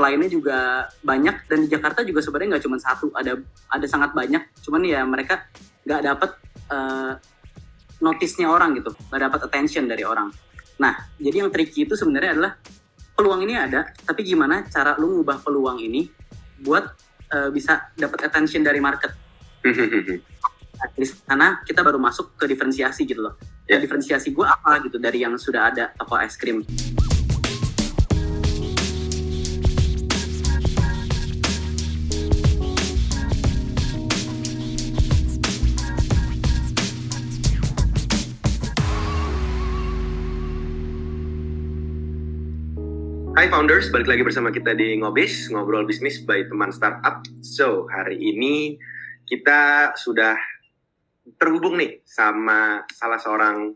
lainnya juga banyak dan di Jakarta juga sebenarnya nggak cuma satu, ada ada sangat banyak. Cuman ya mereka nggak dapat uh, notisnya orang gitu, nggak dapat attention dari orang. Nah, jadi yang tricky itu sebenarnya adalah peluang ini ada, tapi gimana cara lu ngubah peluang ini buat uh, bisa dapat attention dari market. di sana kita baru masuk ke diferensiasi gitu loh. Ya. diferensiasi gue apa gitu dari yang sudah ada toko es krim. Hai founders, balik lagi bersama kita di Ngobis, ngobrol bisnis by teman startup. So, hari ini kita sudah terhubung nih sama salah seorang,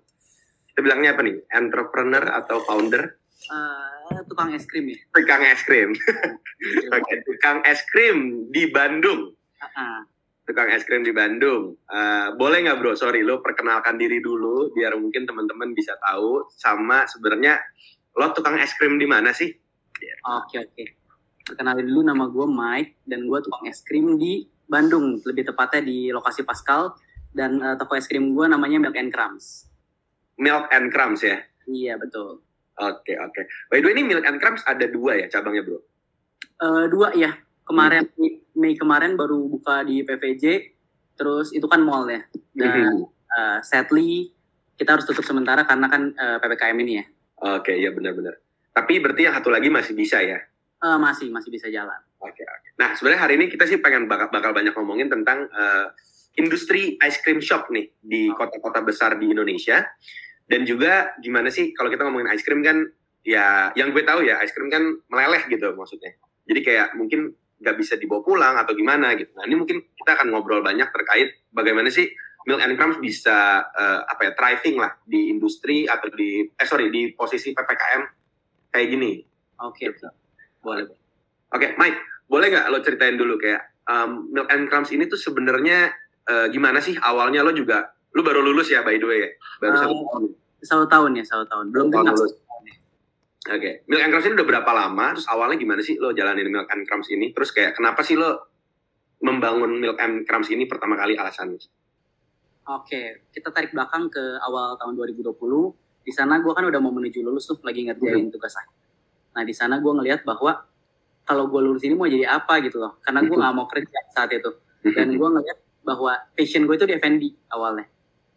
kita bilangnya apa nih, entrepreneur atau founder? Uh, tukang es krim ya? Tukang es krim. Oke, okay, tukang es krim di Bandung. Uh -uh. Tukang es krim di Bandung. Uh, boleh nggak bro, sorry, lo perkenalkan diri dulu, biar mungkin teman-teman bisa tahu, sama sebenarnya lo tukang es krim di mana sih? Oke oke. Perkenalin dulu nama gue Mike dan gue tukang es krim di Bandung, lebih tepatnya di lokasi Pascal dan uh, toko es krim gue namanya Milk and Crumbs. Milk and Crumbs ya? Iya betul. Oke okay, oke. Okay. By the way ini Milk and Crumbs ada dua ya cabangnya bro? Uh, dua ya. Kemarin hmm. Mei kemarin baru buka di PVJ, terus itu kan mall ya. Dan uh, sadly kita harus tutup sementara karena kan uh, ppkm ini ya. Oke, okay, ya benar-benar. Tapi berarti yang satu lagi masih bisa ya? Uh, masih, masih bisa jalan. Oke, okay, oke. Okay. Nah, sebenarnya hari ini kita sih pengen bakal, bakal banyak ngomongin tentang uh, industri ice cream shop nih di kota-kota besar di Indonesia. Dan juga gimana sih kalau kita ngomongin ice cream kan, ya yang gue tahu ya ice cream kan meleleh gitu maksudnya. Jadi kayak mungkin nggak bisa dibawa pulang atau gimana gitu. Nah ini mungkin kita akan ngobrol banyak terkait bagaimana sih Milk and Crumbs bisa uh, apa ya thriving lah di industri atau di eh sorry di posisi ppkm kayak gini. Oke, okay, boleh. Oke, okay, Mike, boleh nggak lo ceritain dulu kayak um, Milk and Crumbs ini tuh sebenarnya uh, gimana sih awalnya lo juga lo baru lulus ya by the way ya baru uh, satu tahun. Satu tahun ya satu tahun belum tahun lulus. Oke, okay. Milk and Crumbs ini udah berapa lama? Terus awalnya gimana sih lo jalanin Milk and Crumbs ini? Terus kayak kenapa sih lo membangun Milk and Crumbs ini pertama kali alasannya? Oke, kita tarik belakang ke awal tahun 2020. Di sana gue kan udah mau menuju lulus tuh, lagi ngerjain tugas akhir. Nah, di sana gue ngelihat bahwa kalau gue lulus ini mau jadi apa gitu loh. Karena gue nggak mau kerja saat itu. Dan gue ngelihat bahwa passion gue itu di F&B awalnya.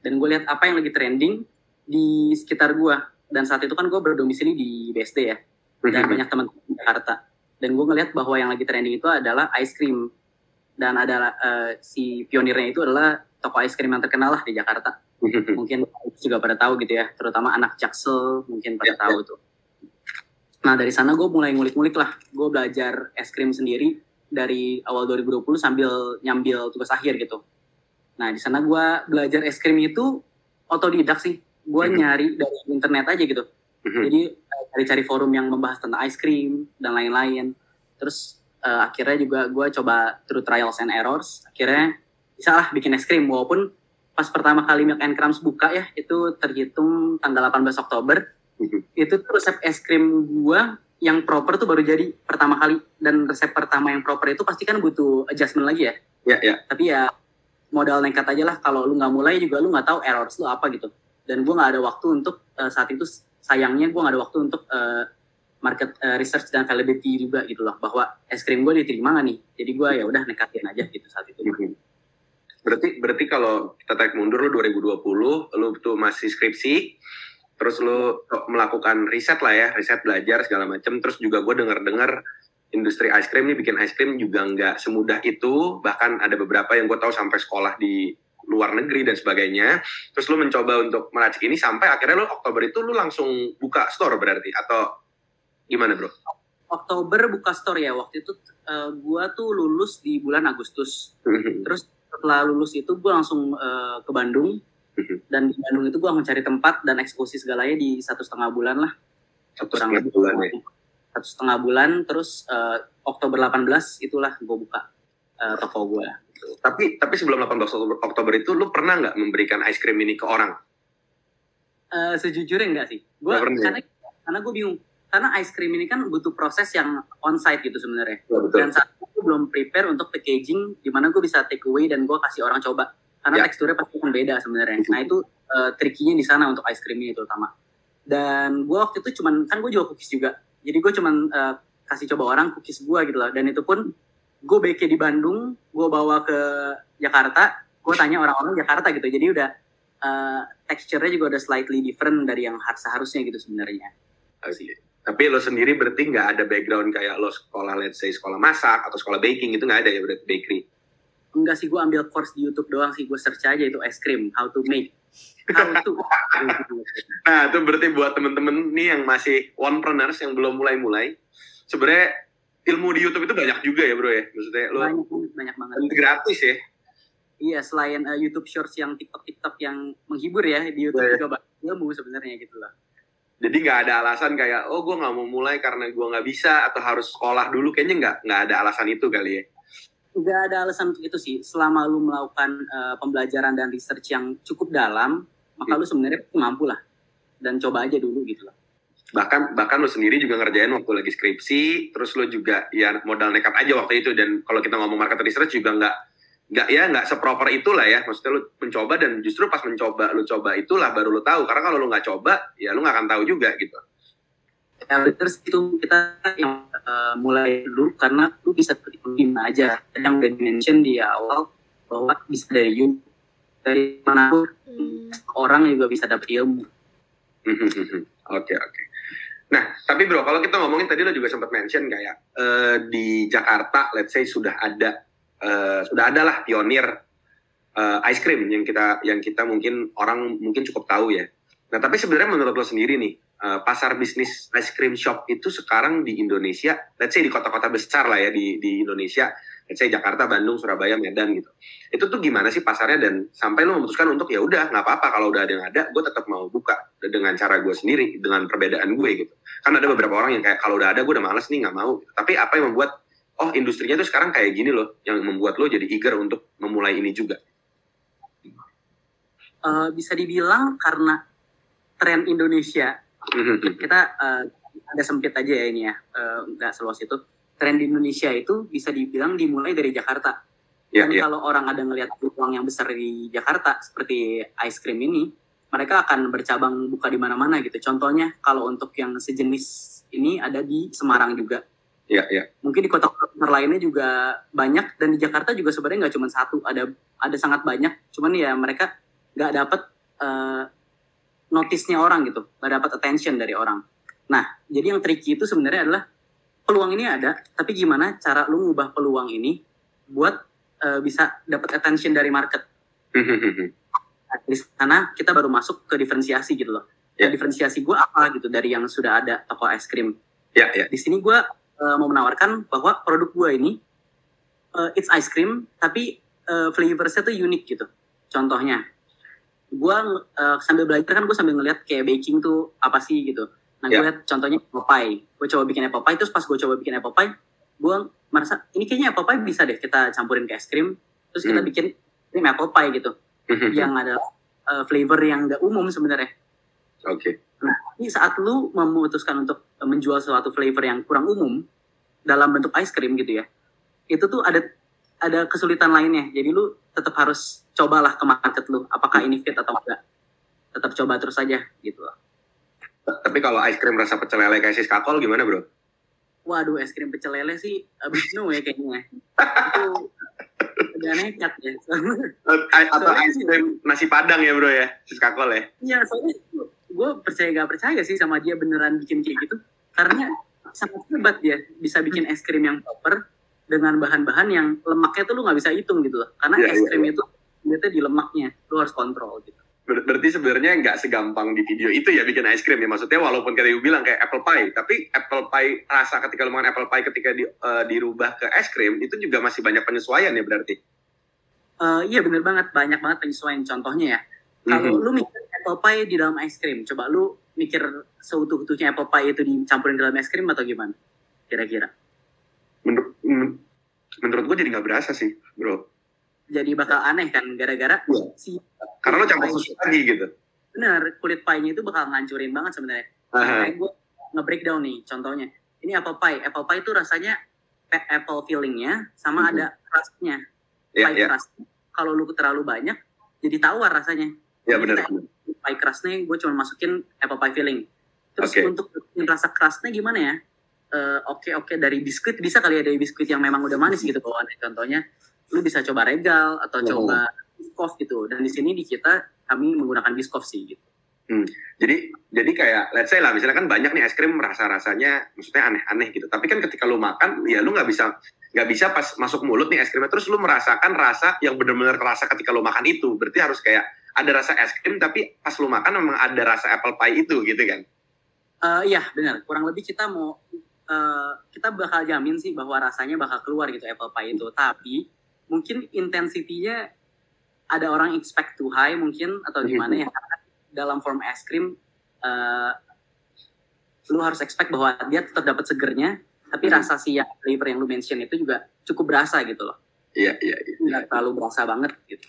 Dan gue lihat apa yang lagi trending di sekitar gue. Dan saat itu kan gue berdomisili di BSD ya. Dan banyak teman di Jakarta. Dan gue ngelihat bahwa yang lagi trending itu adalah ice cream. Dan ada uh, si pionirnya itu adalah toko es krim yang terkenal lah di Jakarta. mungkin juga pada tahu gitu ya, terutama anak Jaksel mungkin pada ya, tahu tuh. Nah dari sana gue mulai ngulik-ngulik lah, gue belajar es krim sendiri dari awal 2020 sambil nyambil tugas akhir gitu. Nah di sana gue belajar es krim itu otodidak sih, gue mhm. nyari dari internet aja gitu. Mhm. Jadi eh, cari-cari forum yang membahas tentang es krim dan lain-lain. Terus uh, akhirnya juga gue coba through trials and errors. Akhirnya bisa lah bikin es krim walaupun pas pertama kali Milk and Crumbs buka ya itu terhitung tanggal 18 Oktober. Mm-hmm. itu tuh resep es krim gua yang proper tuh baru jadi pertama kali. Dan resep pertama yang proper itu pasti kan butuh adjustment lagi ya? Ya ya. Tapi ya modal nekat aja lah. Kalau lu nggak mulai juga lu nggak tahu error lu apa gitu. Dan gua nggak ada waktu untuk uh, saat itu sayangnya gua nggak ada waktu untuk uh, market uh, research dan validity juga gitu loh. Bahwa es krim gue diterima gak nih? Jadi gue ya udah nekatin aja gitu saat itu. Mm-hmm. Berarti berarti kalau kita tarik mundur lu 2020, lu tuh masih skripsi, terus lu melakukan riset lah ya, riset belajar segala macam, terus juga gue denger-dengar industri ice cream ini bikin ice cream juga nggak semudah itu, bahkan ada beberapa yang gue tahu sampai sekolah di luar negeri dan sebagainya. Terus lu mencoba untuk meracik ini sampai akhirnya lu Oktober itu lu langsung buka store berarti atau gimana bro? Oktober buka store ya waktu itu uh, gua tuh lulus di bulan Agustus. Terus setelah lulus itu gue langsung uh, ke Bandung. Mhm. dan di Bandung itu gue mencari tempat dan eksekusi segalanya di satu setengah bulan lah. Satu setengah bulan ya? satu setengah bulan terus uh, Oktober 18 itulah gue buka uh, toko gue tapi tapi sebelum 18 Oktober, Oktober itu lu pernah nggak memberikan ice cream ini ke orang? Uh, sejujurnya enggak sih. Gue karena karena gue bingung karena ice cream ini kan butuh proses yang on-site gitu sebenarnya. Ya, betul. Dan saat itu belum prepare untuk packaging di mana gue bisa take away dan gue kasih orang coba. Karena Ya. teksturnya pasti akan beda sebenarnya. Mhm. Nah itu uh, trikinya di sana untuk ice cream ini terutama. Dan gue waktu itu cuman, kan gue jual cookies juga. Jadi gue cuman uh, kasih coba orang cookies gue gitu loh. Dan itu pun gue bake di Bandung, gue bawa ke Jakarta, gue tanya orang-orang Jakarta gitu. Jadi udah uh, texture-nya juga udah slightly different dari yang har- seharusnya gitu sebenarnya. Oke. Tapi lo sendiri berarti nggak ada background kayak lo sekolah, let's say sekolah masak atau sekolah baking itu nggak ada ya berarti bakery. enggak sih gue ambil course di YouTube doang sih gue search aja itu es krim how to make how to Nah itu berarti buat temen-temen nih yang masih onepreneurs yang belum mulai-mulai, sebenarnya ilmu di YouTube itu banyak juga ya bro ya. Maksudnya lo banyak banget banyak banget gratis ya. iya selain uh, YouTube Shorts yang TikTok TikTok yang menghibur ya di YouTube Iya. juga banyak ilmu sebenarnya gitu loh Jadi nggak ada alasan kayak oh gue nggak mau mulai karena gue nggak bisa atau harus sekolah dulu. Kayaknya nggak nggak ada alasan itu kali ya. nggak ada alasan untuk itu sih selama lu melakukan uh, pembelajaran dan research yang cukup dalam maka Hmm. lu sebenarnya mampu lah dan coba aja dulu gitu loh bahkan bahkan lo sendiri juga ngerjain waktu lagi skripsi terus lo juga ya modal nekat aja waktu itu dan kalau kita ngomong market research juga nggak nggak ya nggak seproper itulah ya. Maksudnya lo mencoba dan justru pas mencoba lo coba itulah baru lo tahu. Karena kalau lo nggak coba ya lo nggak akan tahu juga gitu. Ya, terus itu kita yang uh, mulai dulu karena lu bisa terima aja. Yang udah mention di awal bahwa bisa dari YouTube dari mana pun Hmm. orang juga bisa dapat ilmu. Oke oke. Nah tapi bro kalau kita ngomongin tadi lo juga sempat mention kayak eh, di Jakarta let's say sudah ada eh, sudah ada lah pionir eh, ice cream yang kita yang kita mungkin orang mungkin cukup tahu ya. Nah tapi sebenarnya menurut lo sendiri nih eh, pasar bisnis ice cream shop itu sekarang di Indonesia, let's say di kota-kota besar lah ya di di Indonesia, let's say Jakarta, Bandung, Surabaya, Medan gitu. Itu tuh gimana sih pasarnya dan sampai lo memutuskan untuk ya udah nggak apa-apa kalau udah ada yang ada, gue tetap mau buka dengan cara gue sendiri dengan perbedaan gue gitu. Kan ada beberapa orang yang kayak kalau udah ada gue udah males nih nggak mau. Tapi apa yang membuat oh industrinya tuh sekarang kayak gini loh yang membuat lo jadi eager untuk memulai ini juga. Eh, bisa dibilang karena tren Indonesia. Kita eh, ada sempit aja ya ini ya eh, nggak seluas itu. Tren di Indonesia itu bisa dibilang dimulai dari Jakarta. Ya dan ya. kalau orang ada ngelihat peluang yang besar di Jakarta seperti ice cream ini mereka akan bercabang buka di mana-mana gitu. Contohnya kalau untuk yang sejenis ini ada di Semarang juga Ya, ya. mungkin di kota-kota lainnya juga banyak dan di Jakarta juga sebenarnya nggak cuma satu ada ada sangat banyak cuman ya mereka nggak dapat eh, notisnya orang gitu nggak dapat attention dari orang nah jadi yang tricky itu sebenarnya adalah peluang ini ada tapi gimana cara lu ngubah peluang ini buat eh, bisa dapat attention dari market Nah, di sana kita baru masuk ke diferensiasi gitu loh Ya. Dan diferensiasi gue apa gitu dari yang sudah ada toko es krim ya, ya. di sini gue uh, mau menawarkan bahwa produk gue ini uh, it's ice cream tapi uh, flavorsnya tuh unik gitu contohnya. Gue uh, sambil belajar kan gue sambil ngeliat kayak baking tuh apa sih gitu. Nah gue Ya. lihat contohnya apple pie gue coba bikin apple pie terus pas gue coba bikin apple pie gue merasa ini kayaknya apple pie bisa deh kita campurin ke es krim terus kita Hmm. bikin krim apple pie gitu. Yang ada uh, flavor yang nggak umum sebenarnya Oke. Tapi saat lu memutuskan untuk menjual suatu flavor yang kurang umum dalam bentuk ice cream gitu ya, itu tuh ada ada kesulitan lainnya. Jadi lu tetap harus cobalah ke market lu, apakah ini fit atau enggak. Tetap coba terus aja gitu loh. Tapi kalau ice cream rasa pecel lele kayak sis kakol gimana bro? Waduh, es krim pecel lele sih abis no ya kayaknya. itu udah nekat ya. Atau Soalnya- ice cream nasi padang ya bro ya, sis kakol ya? Iya, soalnya gue percaya gak percaya sih sama dia beneran bikin kayak gitu. Karena sangat hebat dia bisa bikin es krim yang proper dengan bahan-bahan yang lemaknya tuh lu nggak bisa hitung gitu loh. Karena Iya, es iya, krim itu ternyata di lemaknya, lu harus kontrol gitu. Ber- berarti sebenarnya nggak segampang di video itu ya bikin ice cream ya maksudnya walaupun kayak you bilang kayak apple pie tapi apple pie rasa ketika lu makan apple pie ketika di, eh, dirubah ke es krim itu juga masih banyak penyesuaian ya berarti Eh, iya bener banget, banyak banget penyesuaian. Contohnya ya, kalau Mhm. lu mikir apple pie di dalam es krim, coba lu mikir seutuh-utuhnya apple pie itu dicampurin dalam es krim atau gimana? Kira-kira. menurut men- menurut gue jadi nggak berasa sih bro Jadi bakal aneh kan, gara-gara Iya. si karena lo campur susu lagi gitu bener kulit pie-nya itu bakal ngancurin banget sebenarnya. Makanya gue nge-breakdown nih contohnya. Ini apple pie. Apple pie itu rasanya apple fillingnya sama Mhm. ada crustnya. Ya, Pie ya, crust. Kalau lu terlalu banyak, jadi tawar rasanya. ya Jadi benar. Pie crustnya gue cuma masukin apple pie filling. Terus Oke. untuk rasa crustnya gimana ya? Eh, Oke oke dari biskuit bisa kali ya dari biskuit yang memang udah manis gitu bawaannya. Contohnya lu bisa coba regal atau Mhm. coba biskof gitu. Dan di sini di kita kami menggunakan biskof sih gitu. Jadi jadi kayak let's say lah misalnya kan banyak nih es krim rasa rasanya maksudnya aneh-aneh gitu. Tapi kan ketika lu makan ya lu nggak bisa nggak bisa pas masuk mulut nih es krimnya terus lu merasakan rasa yang benar-benar terasa ketika lu makan itu. Berarti harus kayak ada rasa es krim tapi pas lu makan memang ada rasa apple pie itu gitu kan. Eh, iya benar. Kurang lebih kita mau eh, kita bakal jamin sih bahwa rasanya bakal keluar gitu apple pie itu. Tapi mungkin intensitinya ada orang expect too high mungkin atau gimana ya? Karena dalam form es krim eh, lu harus expect bahwa dia tetap dapat segernya, tapi Mhm. rasa si yang flavor yang lu mention itu juga cukup berasa gitu loh. Iya iya. iya. Nggak terlalu berasa banget gitu.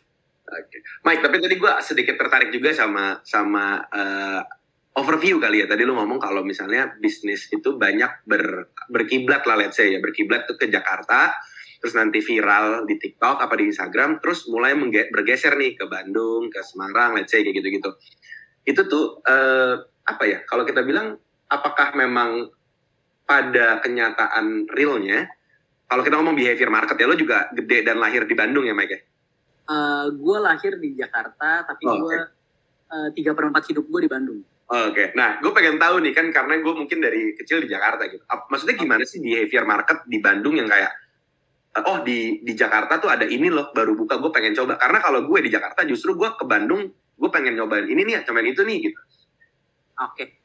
Oke. Mike, tapi tadi gua sedikit tertarik juga sama sama eh, overview kali ya. Tadi lu ngomong kalau misalnya bisnis itu banyak ber, berkiblat lah let's say ya, berkiblat tuh ke Jakarta, terus nanti viral di TikTok apa di Instagram, terus mulai bergeser nih ke Bandung, ke Semarang, let's say kayak gitu-gitu. Itu tuh eh, apa ya? Kalau kita bilang apakah memang pada kenyataan realnya kalau kita ngomong behavior market ya lo juga gede dan lahir di Bandung ya Mike ya? Gue lahir di Jakarta, tapi Oh, gue tiga per empat hidup gue di Bandung. Oke, nah gue pengen tahu nih kan karena gue mungkin dari kecil di Jakarta gitu. Maksudnya gimana sih behavior market di Bandung yang kayak oh di di Jakarta tuh ada ini loh baru buka gue pengen coba karena kalau gue di Jakarta justru gue ke Bandung gue pengen nyobain ini nih cobain itu nih gitu. Oke.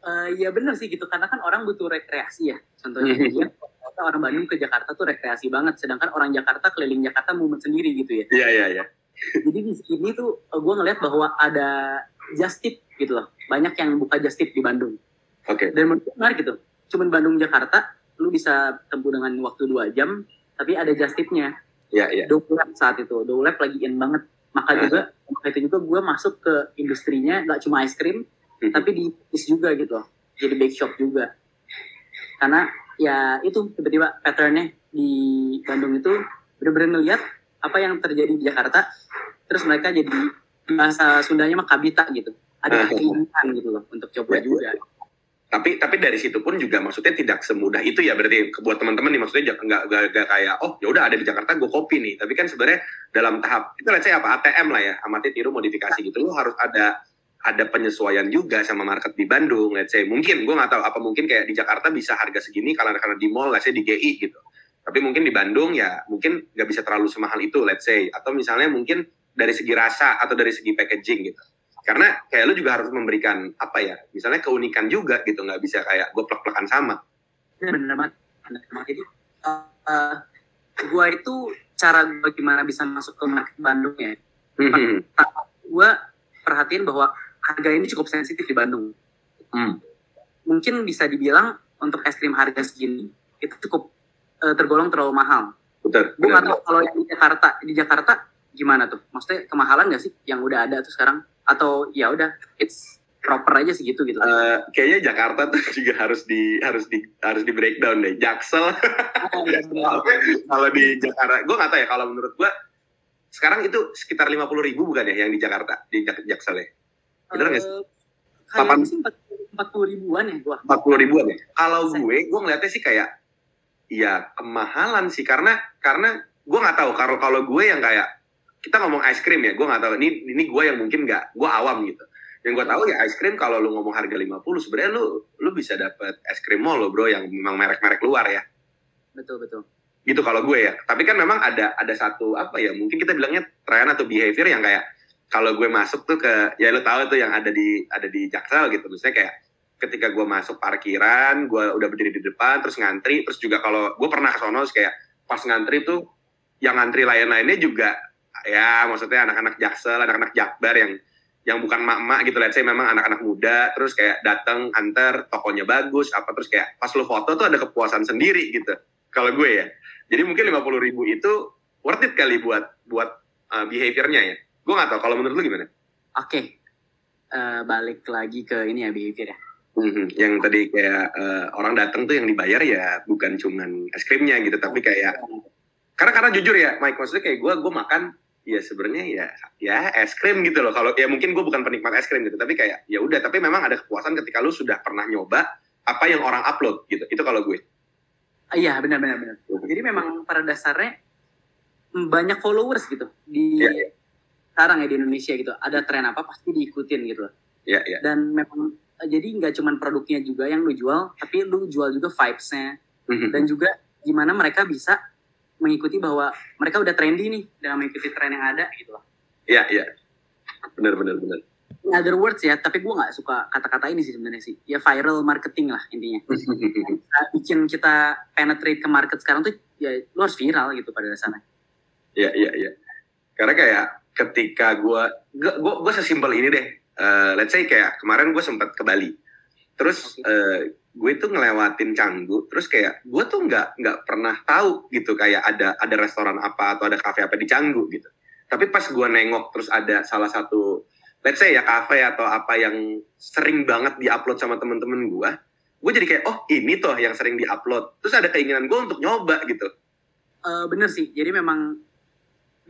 Eh, ya bener sih gitu karena kan orang butuh rekreasi ya. Contohnya ternyata orang Bandung ke Jakarta tuh rekreasi banget, sedangkan orang Jakarta keliling Jakarta mumet sendiri gitu ya. Iya iya iya. Jadi di sini tuh gue ngeliat bahwa ada just tip gitu loh. Banyak yang buka just tip di Bandung. Oke. Dan menurut gue menarik gitu. Cuman Bandung Jakarta, lu bisa tempuh dengan waktu 2 jam, tapi ada just tipnya. Iya iya. Dolab saat itu, Dolab lagi in banget. Maka Hmm. juga, maka itu juga gue masuk ke industrinya, gak cuma es krim, Mhm. tapi di bis juga gitu loh. Jadi bake shop juga. Karena ya itu tiba-tiba patternnya di Bandung itu bener-bener ngeliat apa yang terjadi di Jakarta, terus mereka jadi bahasa Sundanya mah kabita gitu. Ada keinginan gitu loh untuk coba Ya, juga. Tapi tapi dari situ pun juga maksudnya tidak semudah itu ya berarti buat teman-teman nih maksudnya nggak nggak kayak oh ya udah ada di Jakarta gue kopi nih. Tapi kan sebenarnya dalam tahap kita lihat saya apa ATM lah ya amati tiru modifikasi gitu lo harus ada ada penyesuaian juga sama market di Bandung let's say. Mungkin gue nggak tahu apa mungkin kayak di Jakarta bisa harga segini karena karena di mall let's say di GI gitu. Tapi mungkin di Bandung ya mungkin nggak bisa terlalu semahal itu let's say. Atau misalnya mungkin dari segi rasa atau dari segi packaging gitu. Karena kayak lu juga harus memberikan apa ya misalnya keunikan juga gitu nggak bisa kayak gue plek-plekan sama. Bener banget. Bener banget jadi uh, gue itu cara gue gimana bisa masuk ke market Bandung ya. Gue perhatiin bahwa harga ini cukup sensitif di Bandung. Hmm. mungkin bisa dibilang untuk es krim harga segini itu cukup uh, tergolong terlalu mahal. Betul. Gue nggak tahu kalau yang di Jakarta di Jakarta gimana tuh? Maksudnya kemahalan nggak sih yang udah ada tuh sekarang? Atau ya udah it's proper aja segitu gitu? Eh, kayaknya Jakarta tuh juga harus di harus di harus di breakdown deh. Jaksel. Oh, kalau di Jakarta gue nggak tahu ya kalau menurut gue sekarang itu sekitar lima puluh ribu bukan ya yang di Jakarta di Jak Jaksel ya Bener nggak sih? Papan- kayaknya sih empat puluh ribuan ya gua. Empat puluh ribuan ya? Kalau gue gue ngeliatnya sih kayak ya kemahalan sih karena karena gue nggak tahu. Kalau kalau gue yang kayak kita ngomong es krim ya gue nggak tahu. Ini ini gue yang mungkin nggak gue awam gitu. Yang gue tahu ya es krim kalau lu ngomong harga 50 sebenarnya lu lu bisa dapet es krim mall lo bro yang memang merek-merek luar ya. Betul betul. Gitu kalau gue ya. Tapi kan memang ada ada satu apa ya mungkin kita bilangnya tren atau behavior yang kayak kalau gue masuk tuh ke ya lo tahu tuh yang ada di ada di Jaksel gitu. Misalnya kayak ketika gue masuk parkiran gue udah berdiri di depan terus ngantri terus juga kalau gue pernah ke sono kayak pas ngantri tuh yang ngantri lain-lainnya juga ya maksudnya anak-anak Jaksel anak-anak Jakbar yang yang bukan mak-mak gitu. Lihat saya memang anak-anak muda terus kayak datang antar tokonya bagus apa terus kayak pas lo foto tuh ada kepuasan sendiri gitu kalau gue ya. Jadi mungkin lima puluh ribu itu worth it kali buat buat uh, behaviornya ya gue nggak tahu kalau menurut lu gimana Oke, Eh, balik lagi ke ini ya behavior ya. Mhm, Yang tadi kayak eh, orang datang tuh yang dibayar ya bukan cuman es krimnya gitu, tapi kayak karena karena jujur ya, Mike maksudnya kayak gue gue makan ya sebenarnya ya ya es krim gitu loh. Kalau ya mungkin gue bukan penikmat es krim gitu, tapi kayak ya udah. Tapi memang ada kepuasan ketika lu sudah pernah nyoba apa yang orang upload gitu. Itu kalau gue. Iya benar benar benar. Jadi memang pada dasarnya banyak followers gitu di Iya, iya. Sekarang ya di Indonesia gitu. Ada tren apa pasti diikutin gitu loh. Ya ya. Dan memang eh, jadi nggak cuman produknya juga yang lu jual, tapi lu jual juga vibes-nya Mhm. dan juga gimana mereka bisa mengikuti bahwa mereka udah trendy nih dengan mengikuti tren yang ada gitu loh. Ya ya. Benar benar benar. In other words ya, tapi gue nggak suka kata-kata ini sih sebenarnya sih. Ya viral marketing lah intinya. Nah, bikin kita penetrate ke market sekarang tuh ya lu harus viral gitu pada dasarnya. Iya iya iya. Karena kayak ketika gue gue gue sesimpel ini deh. Eh, let's say kayak kemarin gue sempat ke Bali. Terus eh, gue tuh ngelewatin Canggu. Terus kayak gue tuh nggak nggak pernah tahu gitu kayak ada ada restoran apa atau ada kafe apa di Canggu gitu. Tapi pas gue nengok terus ada salah satu let's say ya kafe atau apa yang sering banget diupload sama temen-temen gue. Gue jadi kayak oh ini tuh yang sering diupload. Terus ada keinginan gue untuk nyoba gitu. Eh, bener sih, jadi memang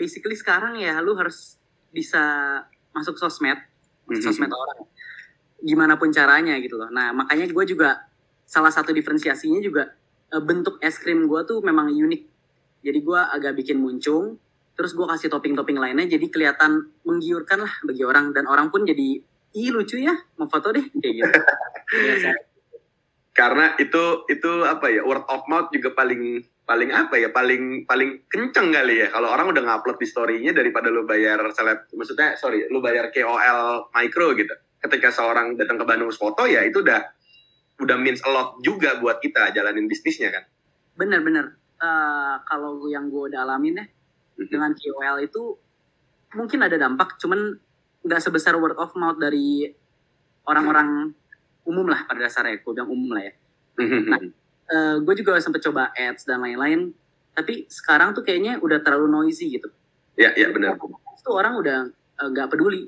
basically sekarang ya lu harus bisa masuk sosmed, Mhm. sosmed orang. Gimana pun caranya gitu loh. Nah makanya gue juga salah satu diferensiasinya juga eh, bentuk es krim gue tuh memang unik. Jadi gue agak bikin muncung, terus gue kasih topping-topping lainnya jadi kelihatan menggiurkan lah bagi orang dan orang pun jadi ih lucu ya mau foto deh kayak gitu. Karena itu itu apa ya word of mouth juga paling paling apa ya paling paling kenceng kali ya kalau orang udah ngupload di story-nya daripada lu bayar seleb maksudnya sorry lu bayar KOL micro gitu ketika seorang datang ke Bandung foto ya itu udah udah means a lot juga buat kita jalanin bisnisnya kan Bener-bener. Eh, kalau yang gue udah alamin ya dengan KOL itu mungkin ada dampak, cuman nggak sebesar word of mouth dari orang-orang umum lah pada dasarnya. Gue bilang umum lah ya. Gue juga sempet coba ads dan lain-lain, tapi sekarang tuh kayaknya udah terlalu noisy gitu. ya ya benar Ads tuh orang udah eh, nggak peduli.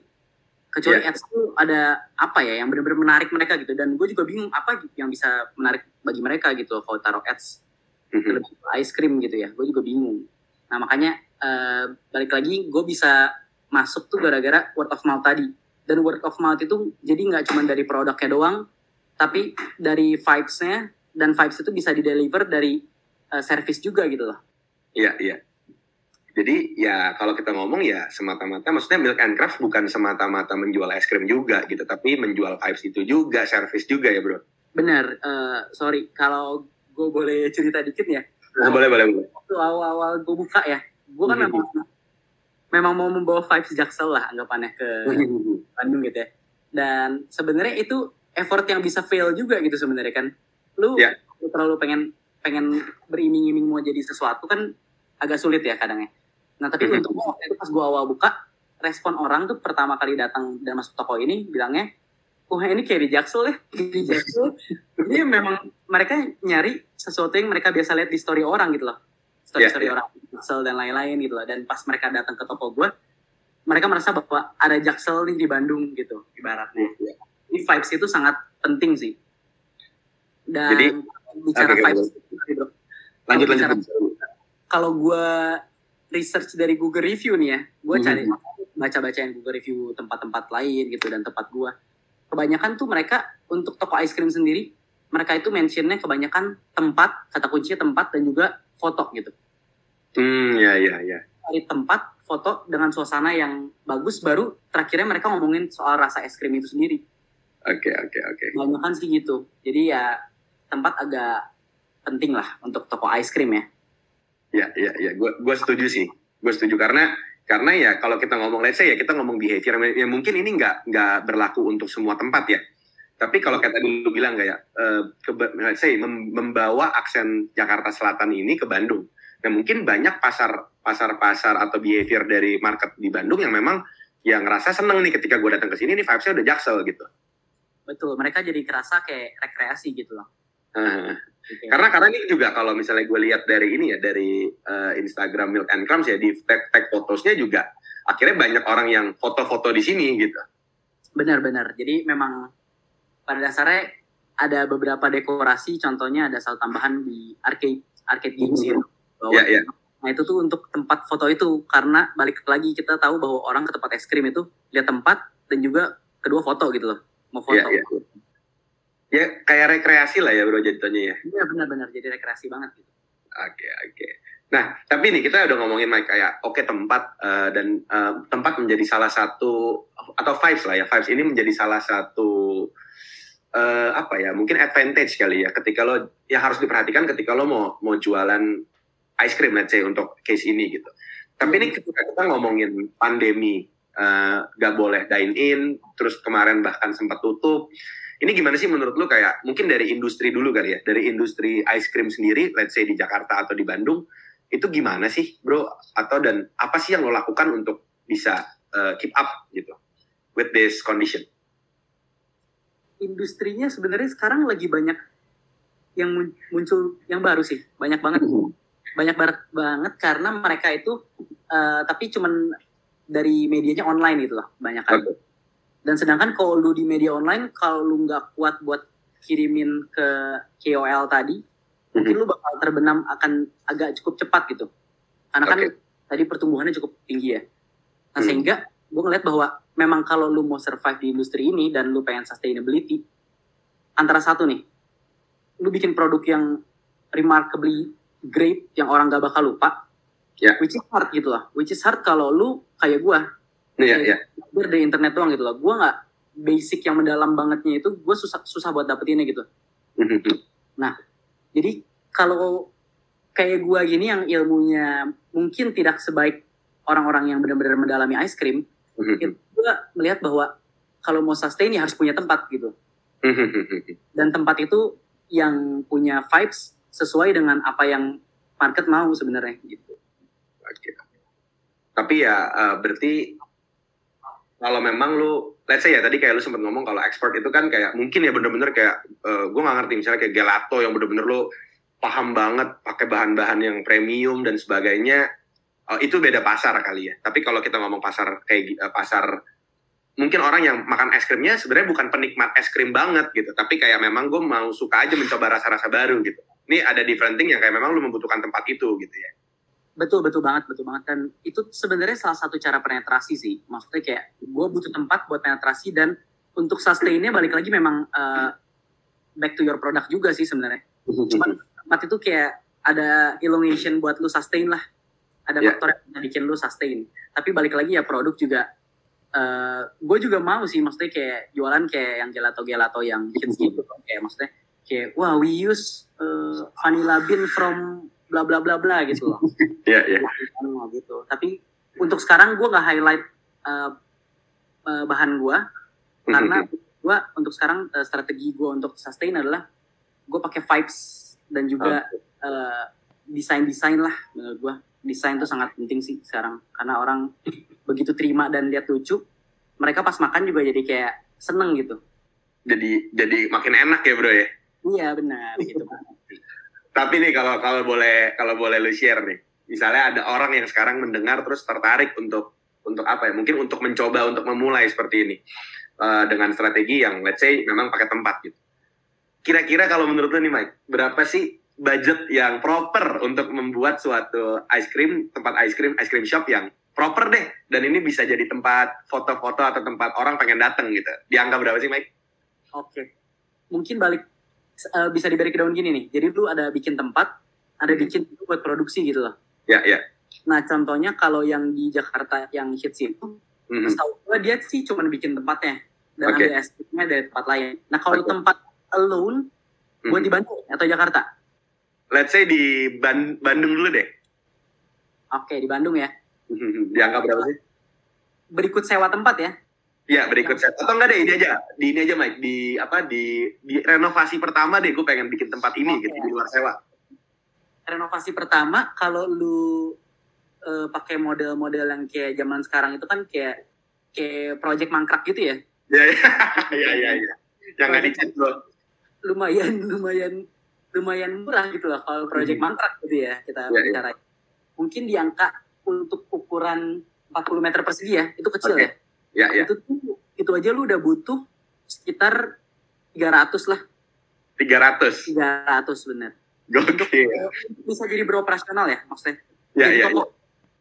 Kecuali Ya. ads tuh ada apa ya yang benar-benar menarik mereka gitu. Dan gue juga bingung apa yang bisa menarik bagi mereka gitu kalau taruh ads lebih ke ice cream gitu ya gue juga bingung nah makanya eh, balik lagi gue bisa masuk tuh gara-gara word of mouth tadi dan word of mouth itu jadi nggak cuma dari produknya doang tapi dari vibes-nya dan vibes itu bisa di-deliver dari eh, service juga gitu loh Iya, iya. Jadi ya kalau kita ngomong ya semata-mata, maksudnya Milk and Craft bukan semata-mata menjual es krim juga gitu, tapi menjual vibes itu juga, service juga ya bro. bener eh, sorry kalau gue boleh cerita dikit ya Nah, boleh, boleh, boleh. waktu awal-awal gue buka ya gue kan memang memang mau membawa vibes jaksel lah anggapannya ke Bandung gitu ya. Dan sebenarnya itu effort yang bisa fail juga gitu sebenarnya kan. Lu, Ya. lu terlalu pengen pengen beriming-iming mau jadi sesuatu kan agak sulit ya kadangnya. Nah tapi Mhm. untuk waktu itu pas gua awal buka, respon orang tuh pertama kali datang dan masuk toko ini bilangnya, wah ini kayak di Jaksel ya, di Jaksel. Jadi memang mereka nyari sesuatu yang mereka biasa lihat di story orang gitu loh. Story-story Ya, ya. orang, Jaksel dan lain-lain gitu loh. Dan pas mereka datang ke toko gue, mereka merasa bahwa ada Jaksel nih di Bandung gitu, ibaratnya. Ya. Ini vibes itu sangat penting sih. Dan Jadi, bicara oke, vibes, sorry, bro. Lanjut, lanjut. kalau gue research dari Google Review nih ya, gue Mhm. cari baca-bacain Google Review tempat-tempat lain gitu dan tempat gue. Kebanyakan tuh mereka untuk toko ice cream sendiri, mereka itu mentionnya kebanyakan tempat, kata kuncinya tempat dan juga foto gitu. Hmm, ya, ya, ya. Cari tempat, foto dengan suasana yang bagus, baru terakhirnya mereka ngomongin soal rasa es krim itu sendiri. Oke, oke, oke. Kebanyakan sih gitu. Jadi ya tempat agak penting lah untuk toko ice cream ya. Ya, ya, ya. Gue gue setuju sih. Gue setuju karena karena ya kalau kita ngomong let's say ya kita ngomong behavior ya mungkin ini nggak nggak berlaku untuk semua tempat ya. Tapi kalau kayak tadi lu bilang kayak eh, ke, let's say mem- membawa aksen Jakarta Selatan ini ke Bandung. Nah mungkin banyak pasar pasar-pasar atau behavior dari market di Bandung yang memang yang ngerasa seneng nih ketika gue datang ke sini nih vibes-nya udah jaksel gitu. Betul, mereka jadi kerasa kayak rekreasi gitu loh. Gitu ya. karena karena ini juga kalau misalnya gue lihat dari ini ya dari eh, Instagram Milk and Crumbs ya di tag tag fotosnya juga akhirnya banyak orang yang foto-foto di sini gitu. Benar-benar. Jadi memang pada dasarnya ada beberapa dekorasi contohnya ada saldo tambahan di arcade arcade games gitu bahwa Iya, iya. nah itu tuh untuk tempat foto itu karena balik lagi kita tahu bahwa orang ke tempat es krim itu lihat tempat dan juga kedua foto gitu loh mau foto Iya, iya. Ya kayak rekreasi lah ya bro jadinya ya. Iya benar-benar jadi rekreasi banget gitu. Oke oke. Nah tapi nih kita udah ngomongin Mike kayak oke tempat eh, dan eh, tempat menjadi salah satu atau vibes lah ya vibes ini menjadi salah satu eh, apa ya mungkin advantage kali ya ketika lo ya harus diperhatikan ketika lo mau mau jualan ice cream let's say untuk case ini gitu. Tapi ini ketika kita ngomongin pandemi eh, gak boleh dine in terus kemarin bahkan sempat tutup ini gimana sih menurut lu kayak mungkin dari industri dulu kali ya dari industri ice cream sendiri let's say di Jakarta atau di Bandung itu gimana sih bro? Atau dan apa sih yang lo lakukan untuk bisa uh, keep up gitu with this condition? Industrinya sebenarnya sekarang lagi banyak yang mun- muncul yang baru sih. Banyak banget. Banyak banget banget karena mereka itu eh, tapi cuman dari medianya online gitu loh banyak kan. Oke. Dan sedangkan kalau lu di media online kalau lu nggak kuat buat kirimin ke KOL tadi mungkin lu bakal terbenam akan agak cukup cepat gitu. Karena kan Oke. tadi pertumbuhannya cukup tinggi ya. Nah Hmm. sehingga gue ngeliat bahwa memang kalau lu mau survive di industri ini dan lu pengen sustainability, antara satu nih, lu bikin produk yang remarkably great yang orang gak bakal lupa, Ya. which is hard gitu lah. Which is hard kalau lu kayak gua, Iya iya belajar dari internet doang gitu loh. Gua nggak basic yang mendalam bangetnya itu, gue susah susah buat dapetinnya gitu. Jadi kalau kayak gua gini yang ilmunya mungkin tidak sebaik orang-orang yang benar-benar mendalami ice cream, itu gua melihat bahwa kalau mau sustain ya harus punya tempat gitu. Dan tempat itu yang punya vibes sesuai dengan apa yang market mau sebenarnya gitu. Oke. Tapi ya eh, berarti kalau memang lu, let's say ya tadi kayak lu sempat ngomong kalau ekspor itu kan kayak mungkin ya bener-bener kayak gue nggak ngerti misalnya kayak gelato yang bener-bener lu paham banget pakai bahan-bahan yang premium dan sebagainya eh, itu beda pasar kali ya. Tapi kalau kita ngomong pasar kayak eh, pasar mungkin orang yang makan es krimnya sebenarnya bukan penikmat es krim banget gitu, tapi kayak memang gue mau suka aja mencoba rasa-rasa baru gitu. Ini ada different thing yang kayak memang lu membutuhkan tempat itu gitu ya. Betul betul banget betul banget dan itu sebenarnya salah satu cara penetrasi sih. Maksudnya kayak gue butuh tempat buat penetrasi dan untuk sustainnya balik lagi memang eh, back to your product juga sih sebenarnya. Cuman tempat itu kayak ada elongation buat lu sustain lah. Ada Ya. faktor yang bikin lu sustain. Tapi balik lagi ya produk juga. eh gue juga mau sih maksudnya kayak jualan kayak yang gelato-gelato yang hits gitu. Kayak maksudnya kayak wah we use eh, vanilla bean from bla bla bla bla gitu loh. Iya iya. Anu, gitu. Tapi untuk sekarang gue nggak highlight eh, eh, bahan gue karena gue untuk sekarang eh, strategi gue untuk sustain adalah gue pakai vibes dan juga eh, desain-desain lah menurut gue desain tuh sangat penting sih sekarang karena orang begitu terima dan lihat lucu mereka pas makan juga jadi kayak seneng gitu jadi jadi makin enak ya bro ya. iya benar gitu Tapi nih kalau kalau boleh kalau boleh lu share nih, misalnya ada orang yang sekarang mendengar terus tertarik untuk untuk apa ya? Mungkin untuk mencoba untuk memulai seperti ini Eh, dengan strategi yang let's say memang pakai tempat gitu. Kira-kira kalau menurut lu nih Mike, berapa sih budget yang proper untuk membuat suatu ice cream tempat ice cream ice cream shop yang proper deh dan ini bisa jadi tempat foto-foto atau tempat orang pengen datang gitu. Dianggap berapa sih Mike? Oke. Mungkin balik eh, bisa di breakdown gini nih. Jadi lu ada bikin tempat, ada Hmm. bikin buat produksi gitu loh. Ya ya. Nah, contohnya kalau yang di Jakarta yang hits itu, Mhm. gue dia sih cuma bikin tempatnya dan Oke. ambil dari tempat lain. Nah, kalau Oke. tempat alone buat Mhm. di Bandung atau Jakarta? Let's say di Ban- Bandung dulu deh. Oke, di Bandung ya. Dianggap berapa sih? Berikut sewa tempat ya. Ya berikut set. Atau enggak deh ini aja. Di ini aja Mike. Di apa di di renovasi pertama deh gue pengen bikin tempat ini Oke. gitu di luar sewa. Renovasi pertama kalau lu eh, pakai model-model yang kayak zaman sekarang itu kan kayak kayak project mangkrak gitu ya. Ya ya ya ya. ya. Yang nggak dicat bro. lumayan lumayan lumayan murah gitu lah kalau project Mhm. mangkrak gitu ya kita Iya, iya. bicara. Mungkin di angka untuk ukuran 40 meter persegi ya, itu kecil Oke. ya. Ya ya. Itu tuh itu aja lu udah butuh sekitar 300 lah 300. 300 bener. Gokil. Bisa jadi beroperasional ya maksudnya. Ya, Jadi ya, toko. ya.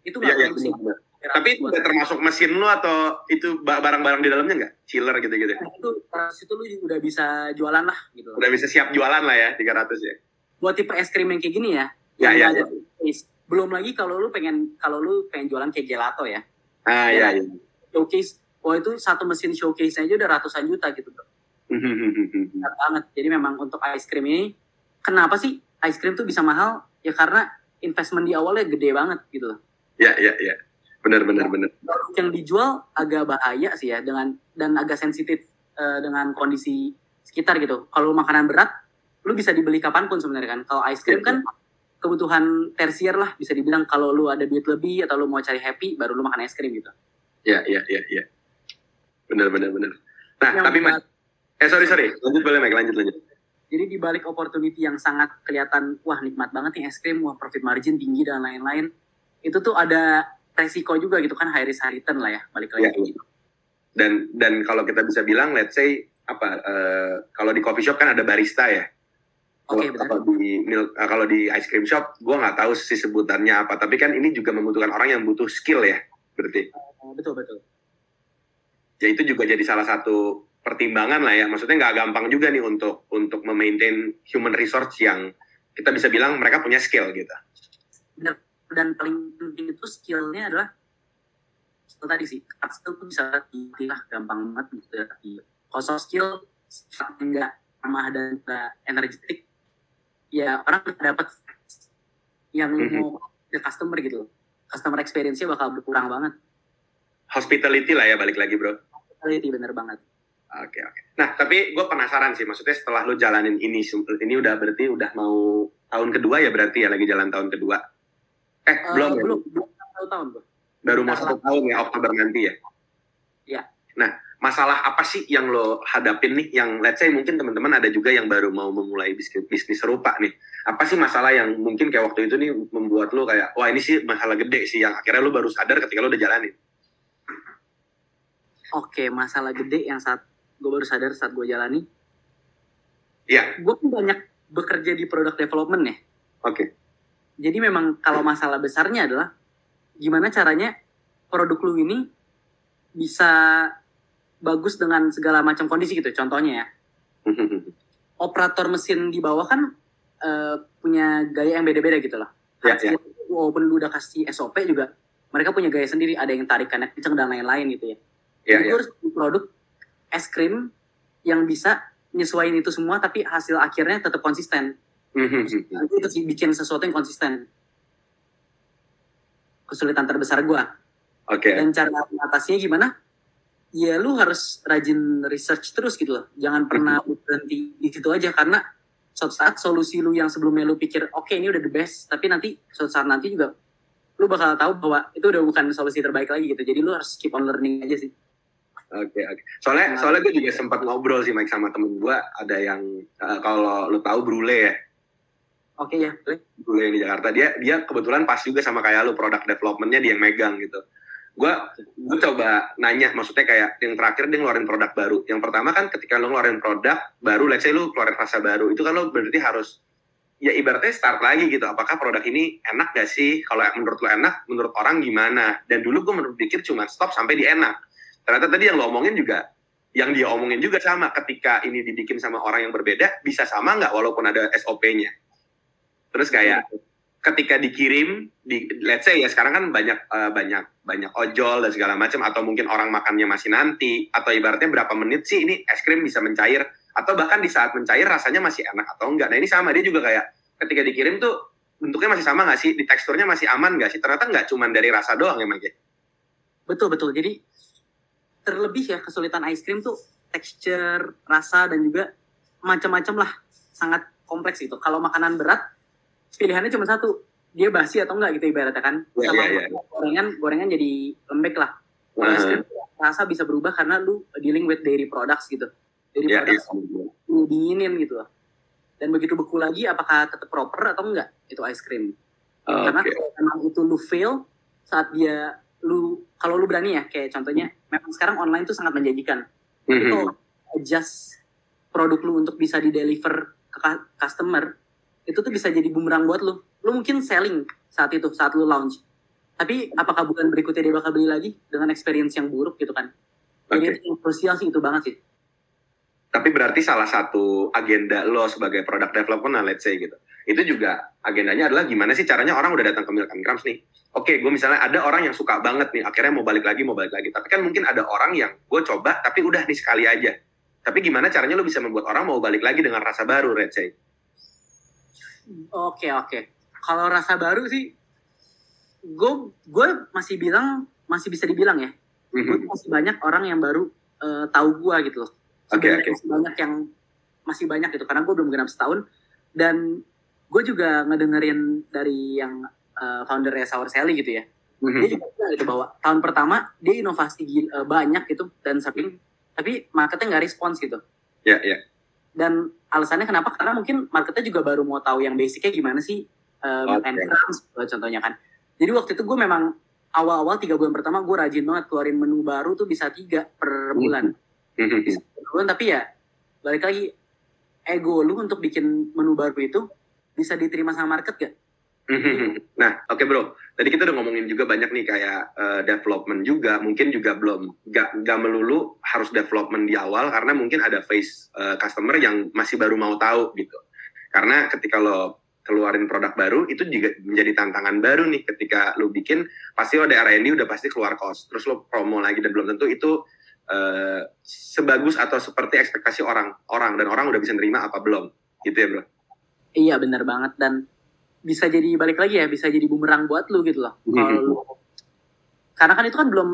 Itu Iya, nggak iya, sih. benar, benar. Tapi itu udah termasuk mesin lu atau itu ba- barang-barang di dalamnya nggak? Chiller gitu-gitu. Nah, itu pas itu lu udah bisa jualan lah gitu. Udah bisa siap jualan lah ya 300 ya. Buat tipe es krim yang kayak gini ya. Ya, ya, showcase. Belum lagi kalau lu pengen kalau lu pengen jualan kayak gelato ya. Ah Ya. iya iya. Showcase Wah itu satu mesin showcase aja udah ratusan juta gitu bro. Benar banget. Jadi memang untuk ice cream ini, kenapa sih ice cream tuh bisa mahal? Ya karena investment di awalnya gede banget gitu loh. Ya ya ya. Benar benar benar. Produk yang dijual agak bahaya sih ya dengan dan agak sensitif eh, dengan kondisi sekitar gitu. Kalau makanan berat, lu bisa dibeli kapan pun sebenarnya kan. Kalau ice cream Iya, kan kebutuhan tersier lah bisa dibilang kalau lu ada duit lebih atau lu mau cari happy baru lu makan es krim gitu. Ya ya ya ya. Benar benar benar. Nah, Yang tapi Mike, eh sorry sorry, lanjut boleh Mike, lanjut lanjut. Jadi di balik opportunity yang sangat kelihatan, wah nikmat banget nih es krim, wah profit margin tinggi dan lain-lain, itu tuh ada resiko juga gitu kan, high risk high return lah ya, balik lagi. Iya, iya. Dan dan kalau kita bisa bilang, let's say apa? eh, kalau di coffee shop kan ada barista ya. Oke, Kalau- benar. Kalau di milk, eh, kalau di ice cream shop, gue nggak tahu sih sebutannya apa. Tapi kan ini juga membutuhkan orang yang butuh skill ya, berarti. Oh, betul betul. Ya itu juga jadi salah satu pertimbangan lah ya. Maksudnya nggak gampang juga nih untuk untuk memaintain human resource yang kita bisa bilang mereka punya skill gitu. Dan paling penting itu skillnya adalah skill tadi sih, hard skill tuh bisa dilatih lah, gampang banget gitu ya. Kalau soft skill, nggak ramah dan nggak energetik, ya orang dapat yang Mhm. mau ke customer gitu. Customer experience-nya bakal berkurang banget. Hospitality lah ya balik lagi bro. Quality bener banget. Oke oke. Nah tapi gue penasaran sih, maksudnya setelah lu jalanin ini, ini udah berarti udah mau tahun kedua ya berarti ya lagi jalan tahun kedua. Eh Eh, belum ya? belum belum satu tahun bro. Baru mau satu tahun ya Oktober nanti ya. Iya. Nah masalah apa sih yang lo hadapin nih? Yang let's say mungkin teman-teman ada juga yang baru mau memulai bisnis bisnis serupa nih. Apa sih masalah yang mungkin kayak waktu itu nih membuat lo kayak wah ini sih masalah gede sih yang akhirnya lo baru sadar ketika lo udah jalanin. Oke, masalah gede yang saat gue baru sadar saat gue jalani. Iya. Gue pun banyak bekerja di product development ya. Oke. Jadi memang kalau masalah besarnya adalah gimana caranya produk lu ini bisa bagus dengan segala macam kondisi gitu. Contohnya ya, operator mesin di bawah kan eh, punya gaya yang beda-beda gitu loh. Ya, ya. Walaupun lu udah kasih SOP juga, mereka punya gaya sendiri. Ada yang tarikannya kenceng dan lain-lain gitu ya. Iya Jadi iya. gue harus produk es krim yang bisa nyesuaiin itu semua, tapi hasil akhirnya tetap konsisten. Nanti itu bikin sesuatu yang konsisten. Kesulitan terbesar gue. Oke. Dan cara mengatasinya gimana? Ya lu harus rajin research terus gitu loh. Jangan pernah berhenti di situ aja karena suatu saat solusi lu yang sebelumnya lu pikir oke ini udah the best, tapi nanti suatu saat nanti juga lu bakal tahu bahwa itu udah bukan solusi terbaik lagi gitu. Jadi lu harus keep on learning aja sih. Oke oke. Soalnya Nah. soalnya gue juga sempat ngobrol sih Mike sama temen gue ada yang eh, kalau lo tahu Brule ya, Oke ya, boleh. Brule yang di Jakarta dia dia kebetulan pas juga sama kayak lo product developmentnya dia yang megang gitu. Gue gue coba nanya maksudnya kayak yang terakhir dia ngeluarin produk baru. Yang pertama kan ketika lo ngeluarin produk baru, let's say lo keluarin rasa baru, itu kan lo berarti harus ya ibaratnya start lagi gitu. Apakah produk ini enak gak sih? Kalau menurut lo enak, menurut orang gimana? Dan dulu gue menurut pikir cuma stop sampai di enak. Ternyata tadi yang lo omongin juga, yang dia omongin juga sama. Ketika ini dibikin sama orang yang berbeda, bisa sama nggak walaupun ada SOP-nya. Terus kayak ketika dikirim, di, let's say ya sekarang kan banyak eh, banyak banyak ojol dan segala macam atau mungkin orang makannya masih nanti atau ibaratnya berapa menit sih ini es krim bisa mencair atau bahkan di saat mencair rasanya masih enak atau enggak. Nah ini sama dia juga kayak ketika dikirim tuh bentuknya masih sama nggak sih, di teksturnya masih aman nggak sih? Ternyata nggak cuma dari rasa doang ya Mike. Betul betul. Jadi terlebih ya kesulitan ice cream tuh texture, rasa dan juga macam-macam lah. Sangat kompleks itu. Kalau makanan berat pilihannya cuma satu, dia basi atau enggak gitu ibaratnya kan. Iya, Sama iya, iya. gorengan gorengan jadi lembek lah. Kalau es krim rasa bisa berubah karena lu dealing with dairy products gitu. Dairy Ya, products iya. lu dinginin gitu loh. Dan begitu beku lagi apakah tetap proper atau enggak itu ice cream. Karena Oke. kalau itu lu fail saat dia lu kalau lu berani ya kayak contohnya memang sekarang online tuh sangat menjanjikan. Itu adjust produk lu untuk bisa di deliver ke customer itu tuh bisa jadi bumerang buat lu. Lu mungkin selling saat itu saat lu launch. Tapi apakah bulan berikutnya dia bakal beli lagi? Dengan experience yang buruk gitu kan. Jadi Oke. itu yang krusial sih itu banget sih Tapi berarti salah satu agenda lo sebagai product development, nah, let's say gitu. Itu juga agendanya adalah gimana sih caranya orang udah datang ke Milk and Crumbs nih. Oke, gue misalnya ada orang yang suka banget nih, akhirnya mau balik lagi, mau balik lagi. Tapi kan mungkin ada orang yang gue coba, tapi udah nih sekali aja. Tapi gimana caranya lo bisa membuat orang mau balik lagi dengan rasa baru, let's say. Oke oke. Kalau rasa baru sih, gue gue masih bilang masih bisa dibilang ya. Gue Mhm. masih banyak orang yang baru eh, tahu gue gitu loh. Oke, Sebenarnya oke. Masih banyak yang masih banyak gitu karena gue belum genap setahun dan gue juga ngedengerin dari yang eh, foundernya Sour Sally gitu ya. Dia Mhm. juga bilang gitu bahwa tahun pertama dia inovasi eh, banyak gitu dan sering tapi marketnya nggak respons gitu. Ya, ya. dan alasannya kenapa karena mungkin marketnya juga baru mau tahu yang basicnya gimana sih uh, crumbs, uh, contohnya kan jadi waktu itu gue memang awal-awal tiga bulan pertama gue rajin banget keluarin menu baru tuh bisa tiga per bulan Mhm. Bisa per bulan tapi ya balik lagi ego lu untuk bikin menu baru itu bisa diterima sama market gak? Mhm. Nah, oke bro. Tadi kita udah ngomongin juga banyak nih kayak eh, development juga. Mungkin juga belum gak, gak melulu harus development di awal karena mungkin ada face eh, customer yang masih baru mau tahu gitu. Karena ketika lo keluarin produk baru itu juga menjadi tantangan baru nih ketika lo bikin pasti lo ada R&D udah pasti keluar cost. Terus lo promo lagi dan belum tentu itu eh, sebagus atau seperti ekspektasi orang orang dan orang udah bisa nerima apa belum gitu ya bro. Iya benar banget dan bisa jadi balik lagi ya bisa jadi bumerang buat lu gitu loh kalau Mhm. lu karena kan itu kan belum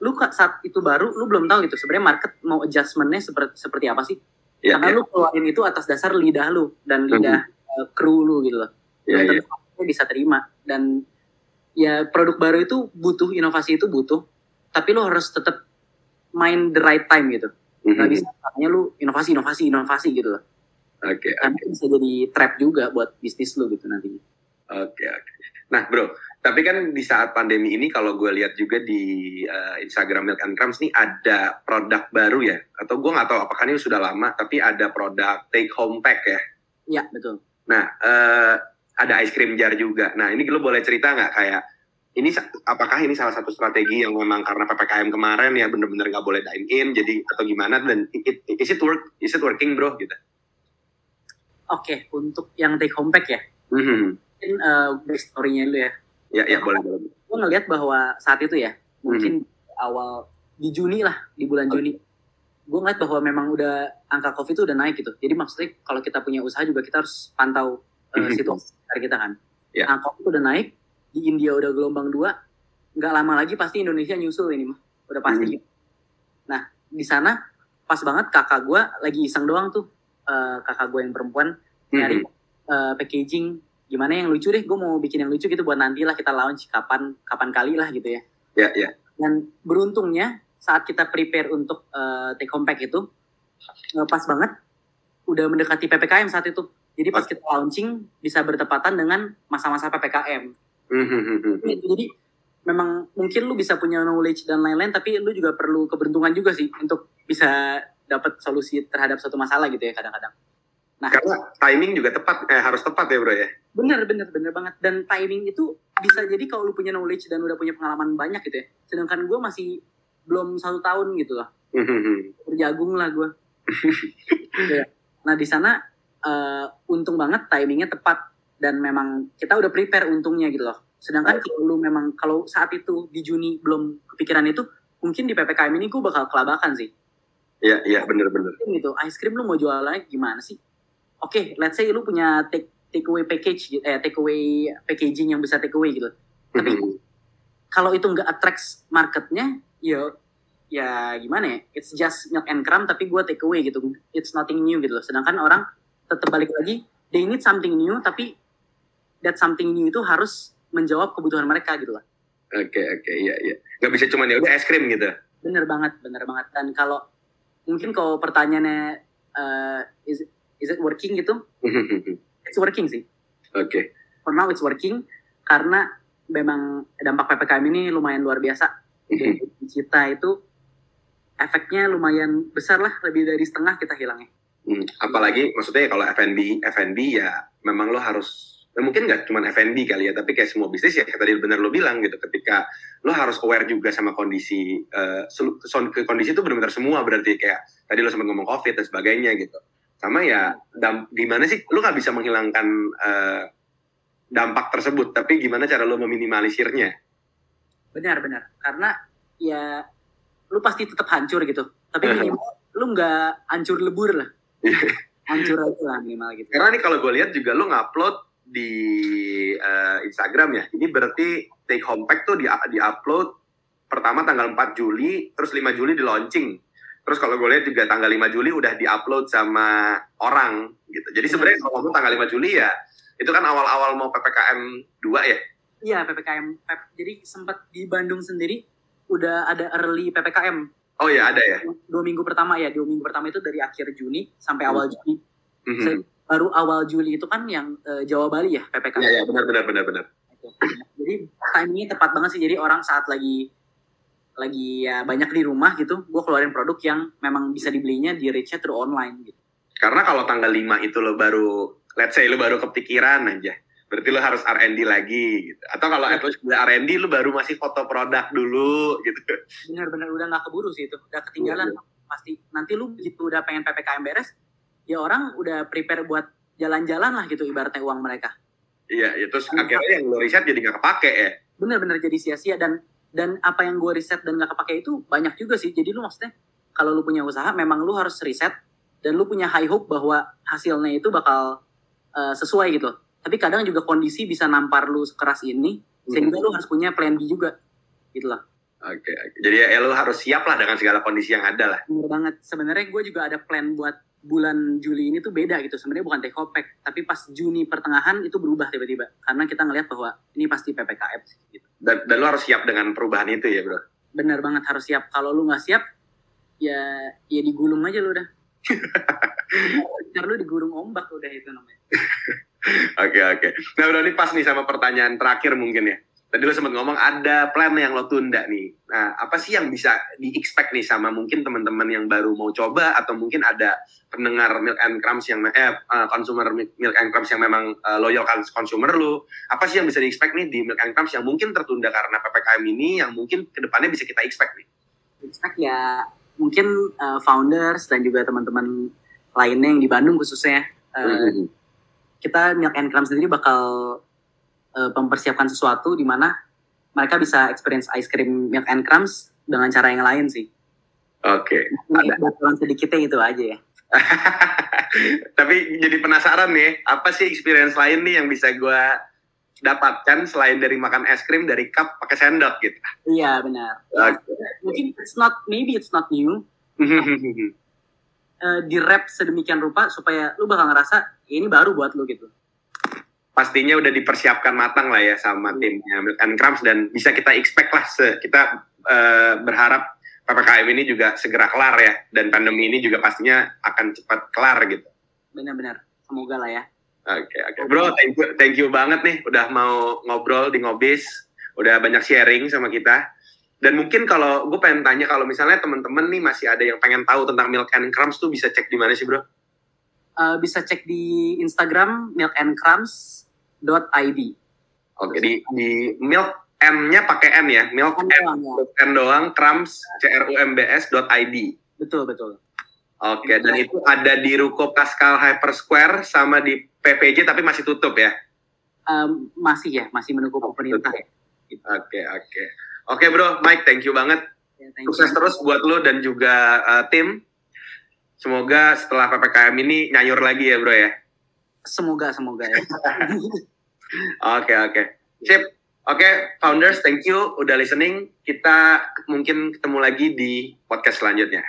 lu saat itu baru lu belum tahu gitu sebenarnya market mau adjustmentnya seperti seperti apa sih Ya, karena ya, lu keluarin itu atas dasar lidah lu dan lidah uh, kru lu gitu loh ya, belum ya. tentu marketnya bisa terima dan ya produk baru itu butuh inovasi itu butuh tapi lu harus tetap main the right time gitu nggak Mhm. bisa makanya lu inovasi inovasi inovasi gitu loh Oke, karena itu bisa jadi trap juga buat bisnis lu gitu nantinya Oke, oke. Nah, bro, tapi kan di saat pandemi ini kalau gue lihat juga di eh, Instagram Milk and Crumbs nih ada produk baru ya, atau gue nggak tahu apakah ini sudah lama, tapi ada produk take home pack ya. iya betul Nah, eh, ada ice cream jar juga. Nah, ini lo boleh cerita nggak kayak ini apakah ini salah satu strategi yang memang karena ppkm kemarin ya bener-bener nggak boleh dine in, jadi atau gimana dan it- it- is it work, is it working bro gitu? Oke, untuk yang take home pack ya, Mhm. mungkin uh, backstory-nya dulu ya. Ya, ya boleh boleh. Gue ngeliat bahwa saat itu ya, mungkin awal di Juni lah, di bulan Juni, gue ngeliat bahwa memang udah angka COVID itu udah naik gitu. Jadi maksudnya kalau kita punya usaha juga kita harus pantau uh, Mhm. situasi sekitar kita kan. Ya. Angka COVID udah naik, di India udah gelombang dua, nggak lama lagi pasti Indonesia nyusul ini mah, udah pasti. Gitu. Nah, di sana pas banget kakak gue lagi iseng doang tuh, uh, kakak gue yang perempuan nyari Mhm. uh, packaging gimana yang lucu deh gue mau bikin yang lucu gitu buat nanti lah kita launch kapan kapan kali lah gitu ya Ya, ya. dan beruntungnya saat kita prepare untuk uh, take home pack itu uh, pas banget udah mendekati ppkm saat itu jadi pas kita launching bisa bertepatan dengan masa-masa ppkm Mhm. Gitu. jadi memang mungkin lu bisa punya knowledge dan lain-lain tapi lu juga perlu keberuntungan juga sih untuk bisa dapat solusi terhadap suatu masalah gitu ya kadang-kadang Karena timing juga tepat, eh, harus tepat ya bro ya. Bener, bener, bener banget. Dan timing itu bisa jadi kalau lu punya knowledge dan udah punya pengalaman banyak gitu ya. Sedangkan gue masih belum satu tahun gitu loh. Berjagung lah gue. Iya. Nah di sana eh, untung banget timingnya tepat dan memang kita udah prepare untungnya gitu loh. Sedangkan kalau lu memang kalau saat itu di Juni belum kepikiran itu, mungkin di ppkm ini gue bakal kelabakan sih. Iya, iya bener-bener. Gitu, ice cream lu mau jualannya gimana sih? Oke, let's say lu punya take take away package, eh take away packaging yang bisa take away gitu. Tapi kalau itu nggak attracts marketnya, ya ya gimana ya? It's just milk and crumb tapi gue take away gitu. It's nothing new gitu loh. Sedangkan orang tetap balik lagi, they need something new tapi that something new itu harus menjawab kebutuhan mereka gitu loh. Oke, oke, iya, iya. Gak bisa cuma ya udah es krim gitu. Bener banget, bener banget. Dan kalau mungkin kalau pertanyaannya uh, is is it working gitu? It's working sih. Oke. For now it's working karena memang dampak ppkm ini lumayan luar biasa. Dan kita itu efeknya lumayan besar lah, lebih dari setengah kita hilangnya. Hmm, apalagi maksudnya kalau F&B, F&B ya memang lo harus ya mungkin nggak cuma F&B kali ya, tapi kayak semua bisnis ya tadi benar lo bilang gitu, ketika lo harus aware juga sama kondisi uh, ke kondisi itu benar-benar semua berarti kayak tadi lo sempat ngomong COVID dan sebagainya gitu. Sama ya gimana sih lo nggak bisa menghilangkan uh, dampak tersebut, tapi gimana cara lo meminimalisirnya? Benar benar, karena ya lo pasti tetap hancur gitu, tapi minimal lu nggak hancur lebur lah hancur aja lah minimal gitu. Karena nih kalau gue lihat juga lu ngupload di uh, Instagram ya. Ini berarti take home pack tuh di, di upload pertama tanggal 4 Juli, terus 5 Juli di launching. Terus kalau gue lihat juga tanggal 5 Juli udah di upload sama orang gitu. Jadi iya. sebenarnya kalau ngomong tanggal 5 Juli ya itu kan awal-awal mau PPKM 2 ya? Iya, PPKM. Jadi sempat di Bandung sendiri udah ada early PPKM Oh ya ada ya. Dua minggu pertama ya, dua minggu pertama itu dari akhir Juni sampai awal hmm. Juni. Baru awal Juli itu kan yang uh, Jawa Bali ya ppkm. Iya ya, benar benar benar benar. Jadi timingnya tepat banget sih. Jadi orang saat lagi lagi ya banyak di rumah gitu, gue keluarin produk yang memang bisa dibelinya di reach through online gitu. Karena kalau tanggal 5 itu lo baru, let's say lo baru kepikiran aja, berarti lo harus R&D lagi gitu. Atau kalau ya. udah R&D lo baru masih foto produk dulu gitu. Benar-benar udah nggak keburu sih itu, udah ketinggalan ya, ya. pasti. Nanti lu begitu udah pengen PPKM beres, ya orang udah prepare buat jalan-jalan lah gitu ibaratnya uang mereka. Iya, ya terus Dan akhirnya yang lo riset jadi nggak kepake ya. Bener-bener jadi sia-sia dan dan apa yang gue riset dan nggak kepake itu banyak juga sih. Jadi lu maksudnya kalau lu punya usaha memang lu harus riset dan lu punya high hope bahwa hasilnya itu bakal uh, sesuai gitu tapi kadang juga kondisi bisa nampar lu sekeras ini sehingga hmm. lu harus punya plan B juga gitu loh Oke, okay, jadi ya lu harus siap lah dengan segala kondisi yang ada lah. Bener banget. Sebenarnya gue juga ada plan buat bulan Juli ini tuh beda gitu. Sebenarnya bukan take home pack, tapi pas Juni pertengahan itu berubah tiba-tiba. Karena kita ngelihat bahwa ini pasti PPKM gitu. Dan, dan lu harus siap dengan perubahan itu ya bro? Bener banget harus siap. Kalau lu nggak siap, ya ya digulung aja lu udah. Karena lu digulung ombak udah itu namanya. Oke oke. Nah udah nih pas nih sama pertanyaan terakhir mungkin ya. Tadi lo sempat ngomong ada plan yang lo tunda nih. Nah apa sih yang bisa di-expect nih sama mungkin teman-teman yang baru mau coba atau mungkin ada pendengar Milk and Crumbs yang eh consumer Milk and Crumbs yang memang uh, loyal consumer lo. Apa sih yang bisa di-expect nih di Milk and Crumbs yang mungkin tertunda karena PPKM ini yang mungkin ke depannya bisa kita expect nih? Expect ya mungkin uh, founders dan juga teman-teman lainnya yang di Bandung khususnya. Uh, mm -hmm kita Milk and Crumbs sendiri bakal uh, mempersiapkan sesuatu di mana mereka bisa experience ice cream Milk and Crumbs dengan cara yang lain sih. Oke. Okay. Ada sedikitnya itu aja ya. Tapi jadi penasaran nih, apa sih experience lain nih yang bisa gue dapatkan selain dari makan es krim dari cup pakai sendok gitu? Iya benar. Okay. Mungkin it's not, maybe it's not new. uh, di rap sedemikian rupa supaya lu bakal ngerasa ini baru buat lu gitu. Pastinya udah dipersiapkan matang lah ya sama iya. timnya Milk and Crumbs dan bisa kita expect lah se kita uh, berharap PPKM ini juga segera kelar ya dan pandemi ini juga pastinya akan cepat kelar gitu. Benar-benar, semoga lah ya. Oke, okay, oke. Okay. Bro, thank you, thank you banget nih udah mau ngobrol di Ngobis, udah banyak sharing sama kita. Dan mungkin kalau gue pengen tanya kalau misalnya teman-teman nih masih ada yang pengen tahu tentang Milk and Crumbs tuh bisa cek di mana sih bro? Uh, bisa cek di Instagram milkandcrumbs.id. Oke, okay, di, di milk M-nya pakai N ya, milk N, doang, ya. N doang, crumbs, C R U M B S dot ID. Betul betul. Oke, okay, dan itu ada di Ruko Pascal Hyper Square sama di PPJ tapi masih tutup ya? Um, masih ya, masih menunggu pemerintah ya. Oke, oke. Oke bro, Mike, thank you banget. Ya, thank Sukses terus buat lo dan juga uh, tim. Semoga setelah PPKM ini nyayur lagi ya bro ya. Semoga, semoga ya. Oke, oke. Sip. Oke, okay, founders, thank you udah listening. Kita mungkin ketemu lagi di podcast selanjutnya.